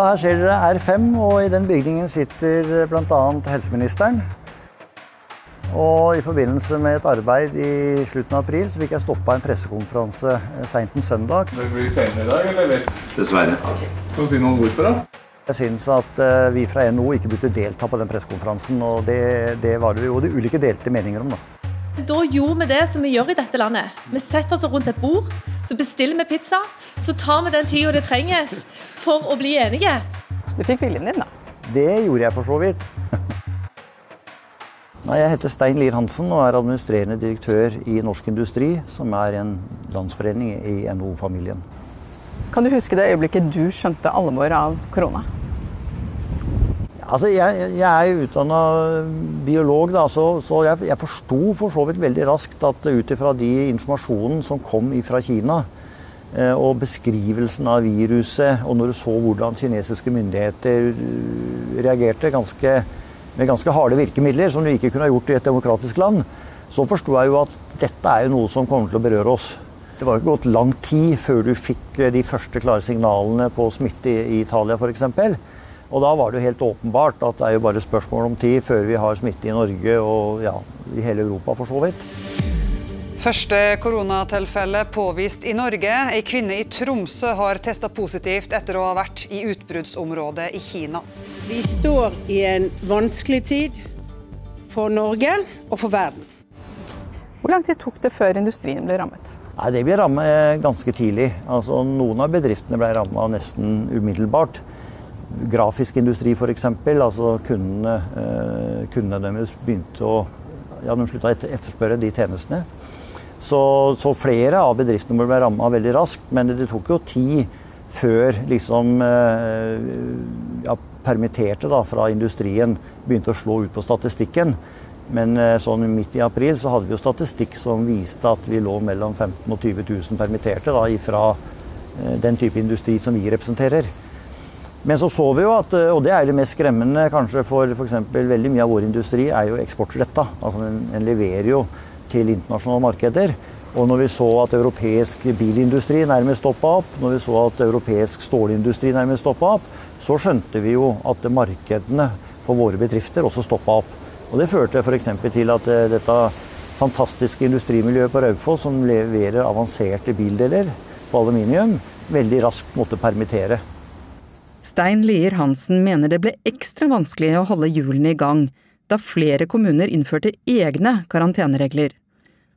Ja, her ser dere R5, og i den bygningen sitter bl.a. helseministeren. Og i forbindelse med et arbeid i slutten av april så fikk jeg stoppa en pressekonferanse seint en søndag. Det blir senere i dag, eller? Dessverre. Kan du si noen ord for det? Jeg syns at eh, vi fra NHO ikke burde delta på den pressekonferansen, og det, det var det jo de ulike delte meninger om. da. Da gjorde vi det som vi gjør i dette landet. Vi setter oss rundt et bord, så bestiller vi pizza. Så tar vi den tida det trenges for å bli enige. Du fikk viljen din, da. Det gjorde jeg for så vidt. Nei, jeg heter Stein Lier Hansen og er administrerende direktør i Norsk Industri, som er en landsforening i NHO-familien. Kan du huske det øyeblikket du skjønte alvoret av korona? Altså, jeg, jeg er utdanna biolog, da, så, så jeg, jeg forsto for så vidt veldig raskt at ut ifra de informasjonen som kom fra Kina, eh, og beskrivelsen av viruset, og når du så hvordan kinesiske myndigheter reagerte ganske, med ganske harde virkemidler, som du ikke kunne ha gjort i et demokratisk land, så forsto jeg jo at dette er jo noe som kommer til å berøre oss. Det var ikke gått lang tid før du fikk de første klare signalene på smitte i Italia f.eks. Og da var det jo helt åpenbart at det er jo bare spørsmål om tid før vi har smitte i Norge og ja, i hele Europa for så vidt. Første koronatilfelle påvist i Norge. Ei kvinne i Tromsø har testa positivt etter å ha vært i utbruddsområdet i Kina. Vi står i en vanskelig tid for Norge og for verden. Hvor lang tid tok det før industrien ble rammet? Nei, Det ble rammet ganske tidlig. Altså, noen av bedriftene ble ramma nesten umiddelbart grafisk industri f.eks. Altså kundene, eh, kundene deres begynte å ja, de slutta å etterspørre de tjenestene. Så, så flere av bedriftene ble ramma veldig raskt, men det tok jo tid før liksom eh, ja, permitterte da, fra industrien begynte å slå ut på statistikken. Men eh, sånn midt i april så hadde vi jo statistikk som viste at vi lå mellom 15 000 og 20 000 permitterte da, fra den type industri som vi representerer. Men så så vi jo at, eh, og det er det mest skremmende kanskje for f.eks. veldig mye av vår industri, er jo eksportretta. Altså den, den leverer jo til internasjonale markeder. Og når vi så at europeisk bilindustri nærmest stoppa opp, når vi så at europeisk stålindustri nærmest stoppa opp, så skjønte vi jo at markedene for våre bedrifter også stoppa opp. Og det førte f.eks. til at eh, dette fantastiske industrimiljøet på Raufoss, som leverer avanserte bildeler på aluminium, veldig raskt måtte permittere. Stein Lier Hansen mener det ble ekstra vanskelig å holde hjulene i gang da flere kommuner innførte egne karanteneregler.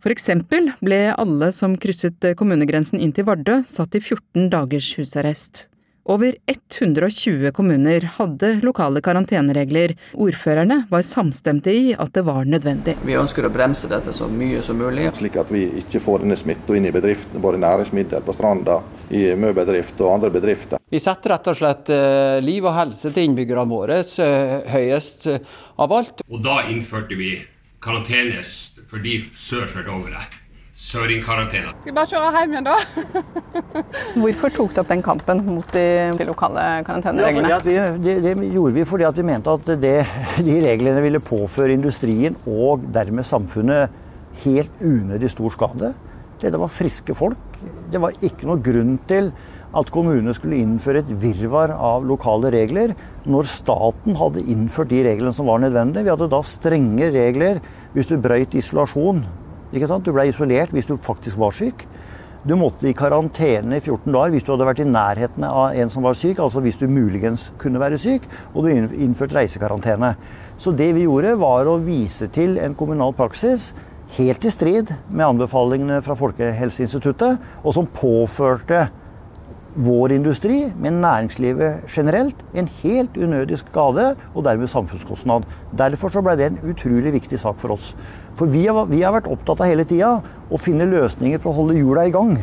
For eksempel ble alle som krysset kommunegrensen inn til Vardø satt i 14 dagers husarrest. Over 120 kommuner hadde lokale karanteneregler. Ordførerne var samstemte i at det var nødvendig. Vi ønsker å bremse dette så mye som mulig. Slik at vi ikke får denne smitta inn i bedriftene, både næringsmiddel på stranda, i møbedrift og andre bedrifter. Vi setter rett og slett eh, liv og helse til innbyggerne våre eh, høyest av alt. Og da innførte vi karantene for de sør for Dovre søringkarantene. Skal vi bare kjøre hjem igjen, da? Hvorfor tok du opp den kampen mot de, de lokale karantenereglene? Ja, vi, det, det, gjorde vi fordi vi mente at det, de reglene ville påføre industrien og dermed samfunnet helt unødig stor skade. Dette var friske folk. Det var ikke noe grunn til at kommunene skulle innføre et virvar av lokale regler når staten hadde innført de reglene som var nødvendige. Vi hadde da strenge regler hvis du brøyt isolasjon? Du ble isolert hvis du faktisk var syk. Du måtte i karantene i 14 dager hvis du hadde vært i nærheten av en som var syk, altså hvis du muligens kunne være syk, og du innførte reisekarantene. Så det vi gjorde, var å vise til en kommunal praksis helt i strid med anbefalingene fra Folkehelseinstituttet, og som påførte vår industri, men næringslivet generelt, en helt unødig skade og dermed samfunnskostnad. Derfor så ble det en utrolig viktig sak for oss. For vi har, vi har vært opptatt av hele tida å finne løsninger for å holde hjula i gang.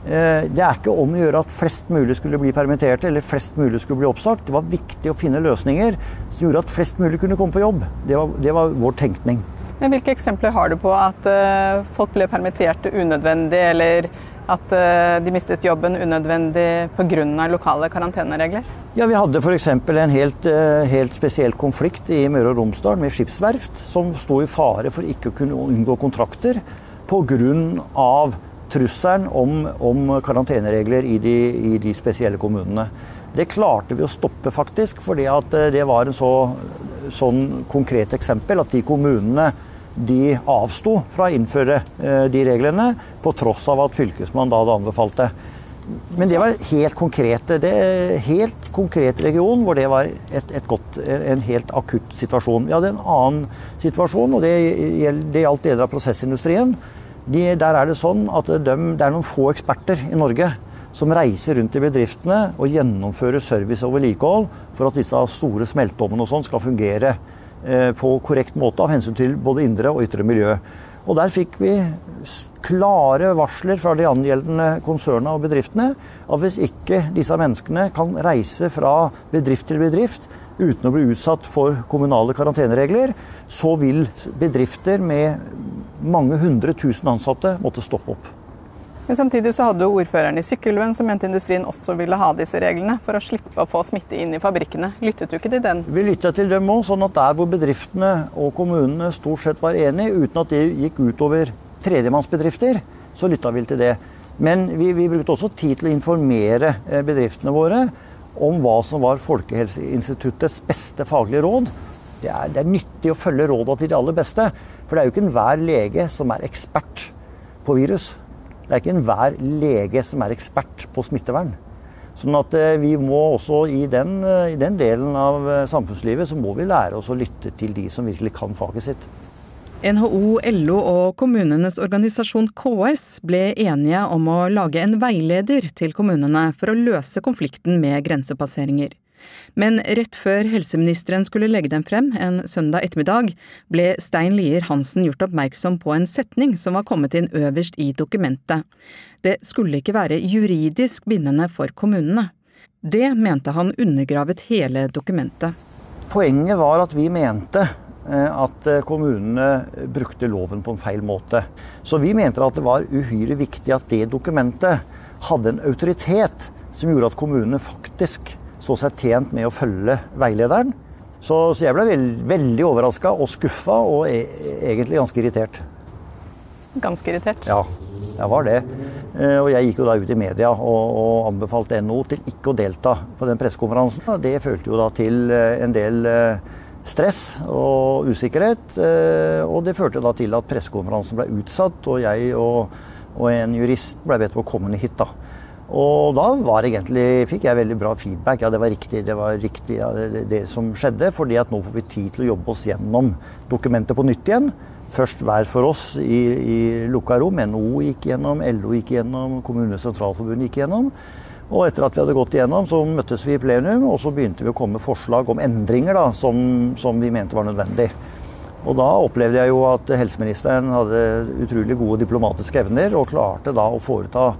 Eh, det er ikke om å gjøre at flest mulig skulle bli permitterte eller flest mulig skulle bli oppsagt. Det var viktig å finne løsninger som gjorde at flest mulig kunne komme på jobb. Det var, det var vår tenkning. Men Hvilke eksempler har du på at uh, folk ble permitterte unødvendig, eller at uh, de mistet jobben unødvendig pga. lokale karanteneregler? Ja, Vi hadde f.eks. en helt, uh, helt, spesiell konflikt i Møre og Romsdal med skipsverft, som sto i fare for ikke å kunne unngå kontrakter pga. trusselen om, om karanteneregler i de, i de, spesielle kommunene. Det klarte vi å stoppe, faktisk, fordi eh, det var en så sånn konkret eksempel at de kommunene de avsto fra å innføre eh, de reglene, på tross av at fylkesmannen da hadde anbefalt det. Men det var helt konkrete, det helt konkret region hvor det var et, et godt, en helt akutt situasjon. Vi hadde en annen situasjon, og det, det gjaldt deler av prosessindustrien. De, der er det sånn at de, det er noen få eksperter i Norge som reiser rundt i bedriftene og gjennomfører service og vedlikehold for at disse store smelteovnene og sånn skal fungere på korrekt måte av hensyn til både indre og ytre miljø. Og der fikk vi klare varsler fra de angjeldende konsernene og bedriftene at hvis ikke disse menneskene kan reise fra bedrift til bedrift uten å bli utsatt for kommunale karanteneregler, så vil bedrifter med mange hundre tusen ansatte måtte stoppe opp. Men samtidig så hadde ordføreren i Sykkylven som mente industrien også ville ha disse reglene for å slippe å få smitte inn i fabrikkene. Lyttet du ikke til den? Vi lytta til dem òg, sånn at der hvor bedriftene og kommunene stort sett var enige, uten at det gikk utover tredjemannsbedrifter, så lytta vi til det. Men vi, vi, brukte også tid til å informere eh, bedriftene våre om hva som var Folkehelseinstituttets beste faglige råd. Det er, det er nyttig å følge rådene til de aller beste. For det er jo ikke enhver lege som er ekspert på virus. Det er ikke enhver lege som er ekspert på smittevern. Sånn at eh, vi må også i den, eh, i den, delen av eh, samfunnslivet så må vi lære oss å lytte til de som virkelig kan faget sitt. NHO, LO og kommunenes organisasjon KS ble enige om å lage en veileder til kommunene for å løse konflikten med grensepasseringer. Men rett før helseministeren skulle legge dem frem en søndag ettermiddag, ble Stein Lier Hansen gjort oppmerksom på en setning som var kommet inn øverst i dokumentet. Det skulle ikke være juridisk bindende for kommunene. Det mente han undergravet hele dokumentet. Poenget var at vi mente eh, at eh, kommunene brukte loven på en feil måte. Så vi mente at det var uhyre viktig at det dokumentet hadde en autoritet som gjorde at kommunene faktisk så seg tjent med å følge veilederen. Så, så jeg ble veld, veldig overraska og skuffa og e egentlig ganske irritert. Ganske irritert? Ja, jeg var det. Eh, og jeg gikk jo da ut i media og, og anbefalte NHO til ikke å delta på den pressekonferansen. Det følte jo da til eh, en del eh, stress og usikkerhet. Og det førte da til at pressekonferansen ble utsatt, og jeg og, og en jurist ble bedt om å komme ned hit. da. Og da var egentlig, fikk jeg veldig bra feedback. Ja, det var riktig, det var riktig ja, det, det, som skjedde. fordi at nå får vi tid til å jobbe oss gjennom dokumentet på nytt igjen. Først hver for oss i, i lukka rom. NHO gikk gjennom, LO gikk gjennom, Kommunenes Sentralforbund gikk gjennom. Og etter at vi hadde gått igjennom, så møttes vi i plenum, og så begynte vi å komme med forslag om endringer da, som, som vi mente var nødvendig. Og da opplevde jeg jo at helseministeren hadde utrolig gode diplomatiske evner, og klarte da å foreta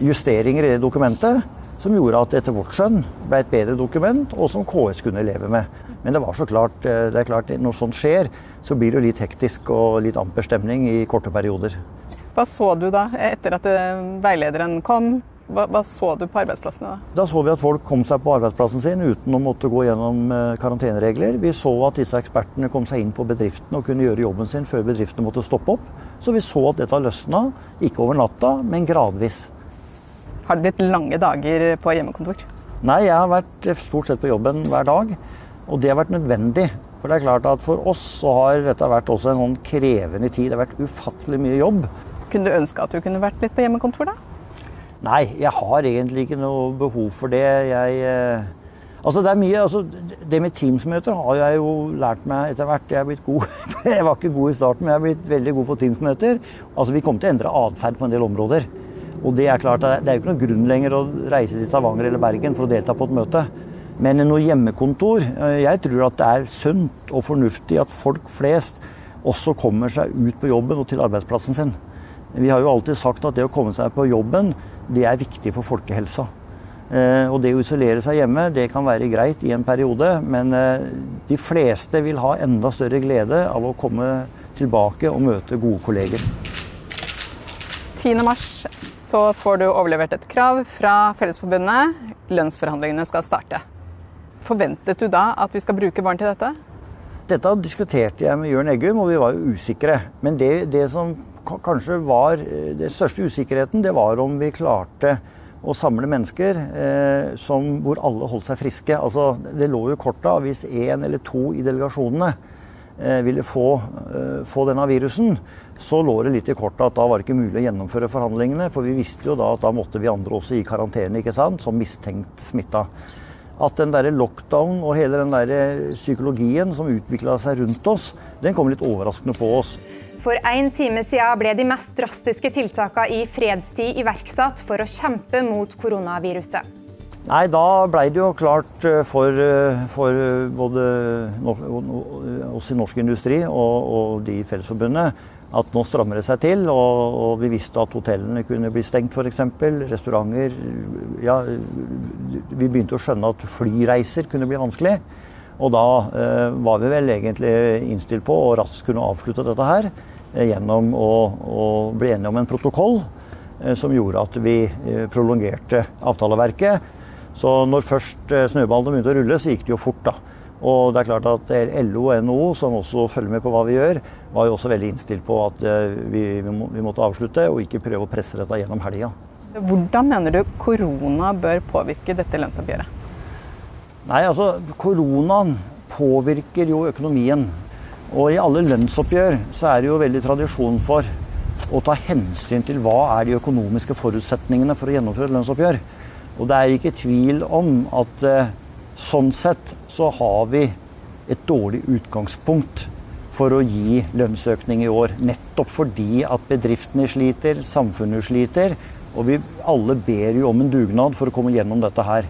justeringer i det dokumentet som gjorde at etter vårt skjønn ble et bedre dokument, og som KS kunne leve med. Men det var så klart, eh, det er klart når sånt skjer, så blir det jo litt hektisk og litt amper stemning i korte perioder. Hva så du da, etter at eh, veilederen kom? Hva, hva, så du på arbeidsplassene da? Da så vi at folk kom seg på arbeidsplassen sin uten å måtte gå gjennom eh, karanteneregler. Vi så at disse ekspertene kom seg inn på bedriftene og kunne gjøre jobben sin før bedriftene måtte stoppe opp. Så vi så at dette løsna, ikke over natta, men gradvis. Har det blitt lange dager på hjemmekontor? Nei, jeg har vært stort sett på jobben hver dag. Og det har vært nødvendig. For det er klart at for oss så har dette vært også en sånn krevende tid. Det har vært ufattelig mye jobb. Kunne du ønske at du kunne vært litt på hjemmekontor, da? Nei, jeg har egentlig ikke noe behov for det. Jeg eh, Altså det er mye, altså det med Teams-møter har jeg jo lært meg etter hvert. Jeg er blitt god. Jeg var ikke god i starten, men jeg er blitt veldig god på Teams-møter. Altså Vi kommer til å endre atferd på en del områder. Og det er klart, det er jo ikke noe grunn lenger å reise til Stavanger eller Bergen for å delta på et møte. Men noe hjemmekontor eh, Jeg tror at det er sunt og fornuftig at folk flest også kommer seg ut på jobben og til arbeidsplassen sin. Vi har jo alltid sagt at det å komme seg på jobben, det er viktig for folkehelsa. Eh, og det å isolere seg hjemme, det kan være greit i en periode, men eh, de fleste vil ha enda større glede av å komme tilbake og møte gode kolleger. 10. mars så får du overlevert et krav fra Fellesforbundet. Lønnsforhandlingene skal starte. Forventet du da at vi skal bruke barn til dette? Dette diskuterte jeg med Jørn Eggum, og vi var jo usikre. Men det, det som kanskje var eh, den største usikkerheten, det var om vi klarte å samle mennesker eh, som, hvor alle holdt seg friske. Altså, det lå jo korta hvis én eller to i delegasjonene ville få, eh, få, denne virusen, så lå det litt i kortet at da var det ikke mulig å gjennomføre forhandlingene. For vi visste jo da at da måtte vi andre også i karantene, ikke sant, som mistenkt smitta. At den der lockdown og hele den der psykologien som utvikla seg rundt oss, den kom litt overraskende på oss. For en time siden ble de mest drastiske tiltakene i fredstid iverksatt for å kjempe mot koronaviruset. Nei, Da ble det jo klart eh, for, eh, for eh, både oss i norsk industri og, og de i Fellesforbundet at nå strammer det seg til. Og, og vi visste at hotellene kunne bli stengt f.eks. Restauranter Ja, vi begynte å skjønne at flyreiser kunne bli vanskelig. Og da eh, var vi vel egentlig innstilt på å raskt kunne avslutte dette her eh, gjennom å, å, bli enige om en protokoll som gjorde at vi prolongerte avtaleverket. Så når først eh, snøballene begynte å rulle, så gikk det jo fort, da. Og det er klart at LO og NHO, som også følger med på hva vi gjør, var jo også veldig innstilt på at eh, vi, vi måtte avslutte og ikke prøve å presse dette gjennom helga. Hvordan mener du korona bør påvirke dette lønnsoppgjøret? Nei, altså Koronaen påvirker jo økonomien. Og i alle lønnsoppgjør så er det jo veldig tradisjon for å ta hensyn til hva er de økonomiske forutsetningene for å gjennomføre et lønnsoppgjør. Og det er ikke tvil om at eh, sånn sett så har vi et dårlig utgangspunkt for å gi lønnsøkning i år. Nettopp fordi at bedriftene sliter, samfunnet sliter. Og vi alle ber jo om en dugnad for å komme gjennom dette her.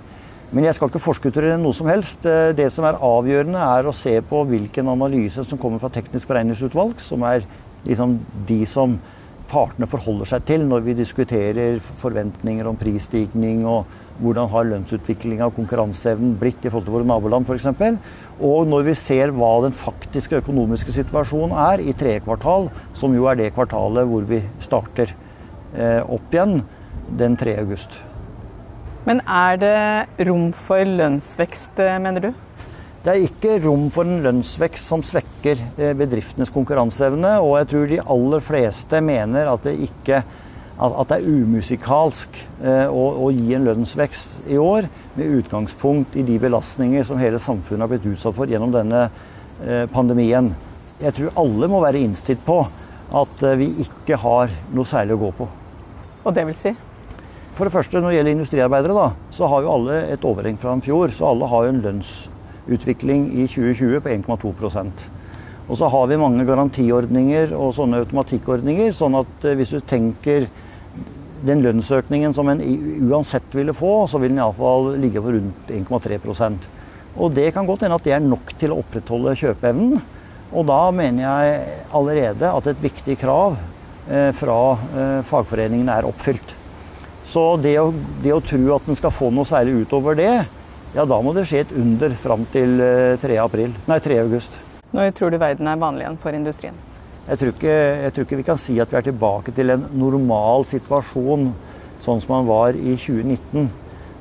Men jeg skal ikke forskuttere noe som helst. Eh, det som er avgjørende, er å se på hvilken analyse som kommer fra Teknisk beregningsutvalg, som er liksom de som partene forholder seg til når vi diskuterer forventninger om prisstigning og hvordan har lønnsutviklinga og konkurranseevnen blitt i forhold til våre naboland f.eks. Og når vi ser hva den faktiske økonomiske situasjonen er i tredje kvartal, som jo er det kvartalet hvor vi starter eh, opp igjen den 3. august. Men er det rom for lønnsvekst, eh, mener du? Det er ikke rom for en lønnsvekst som svekker eh, bedriftenes konkurranseevne. Og jeg tror de aller fleste mener at det, ikke, at det er umusikalsk eh, å, å, gi en lønnsvekst i år, med utgangspunkt i de belastninger som hele samfunnet har blitt utsatt for gjennom denne pandemien. Jeg tror alle må være innstilt på at vi ikke har noe særlig å gå på. Og det vil si? For det første, Når det gjelder industriarbeidere, da, så har jo alle et overheng fra en fjor. Så alle har jo en lønnsutvikling i 2020 på 1,2% Og så har vi mange garantiordninger og sånne automatikkordninger. Sånn at eh, hvis du tenker den lønnsøkningen som en uansett ville få, så vil den iallfall ligge på rundt 1,3% Og det kan godt hende at det er nok til å opprettholde kjøpeevnen. Og da mener jeg allerede at et viktig krav eh, fra eh, fagforeningene er oppfylt. Så det å, det å tro at den skal få noe særlig utover det, ja da må det skje et under fram til 3. Eh, april, nei, 3. august. Når tror du verden er vanlig igjen for industrien? Jeg tror, ikke, jeg tror, ikke, vi kan si at vi er tilbake til en normal situasjon sånn som man var i 2019.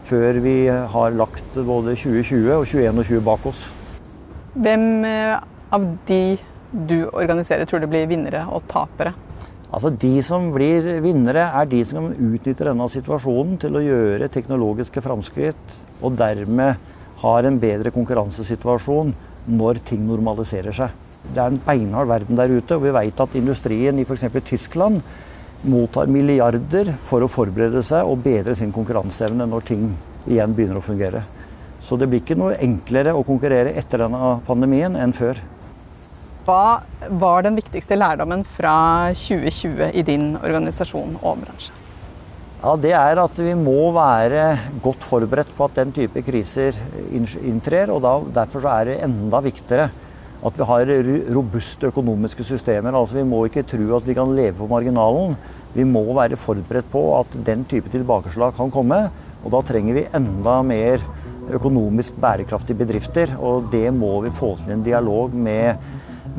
Før vi har lagt både 2020 og 2021 bak oss. Hvem eh, av de du organiserer, tror du blir vinnere og tapere? Altså De som blir vinnere, er de som utnytter denne situasjonen til å gjøre teknologiske framskritt, og dermed har en bedre konkurransesituasjon når ting normaliserer seg. Det er en beinhard verden der ute, og vi vet at industrien i f.eks. Tyskland mottar milliarder for å forberede seg og bedre sin konkurranseevne når ting igjen begynner å fungere. Så det blir ikke noe enklere å konkurrere etter denne pandemien enn før. Hva var den viktigste lærdommen fra 2020 i din organisasjon og bransje? Ja, Det er at vi må være godt forberedt på at den type kriser inntrer. og da, Derfor er det enda viktigere at vi har robuste økonomiske systemer. Altså Vi må ikke tro at vi kan leve på marginalen. Vi må være forberedt på at den type tilbakeslag kan komme. Og da trenger vi enda mer økonomisk bærekraftige bedrifter. Og det må vi få til en dialog med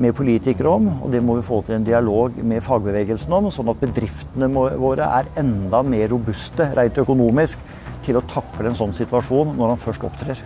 med politikere om, og det må vi få til en dialog med fagbevegelsen om, sånn at bedriftene våre er enda mer robuste rent økonomisk til å takle en sånn situasjon når han først opptrer.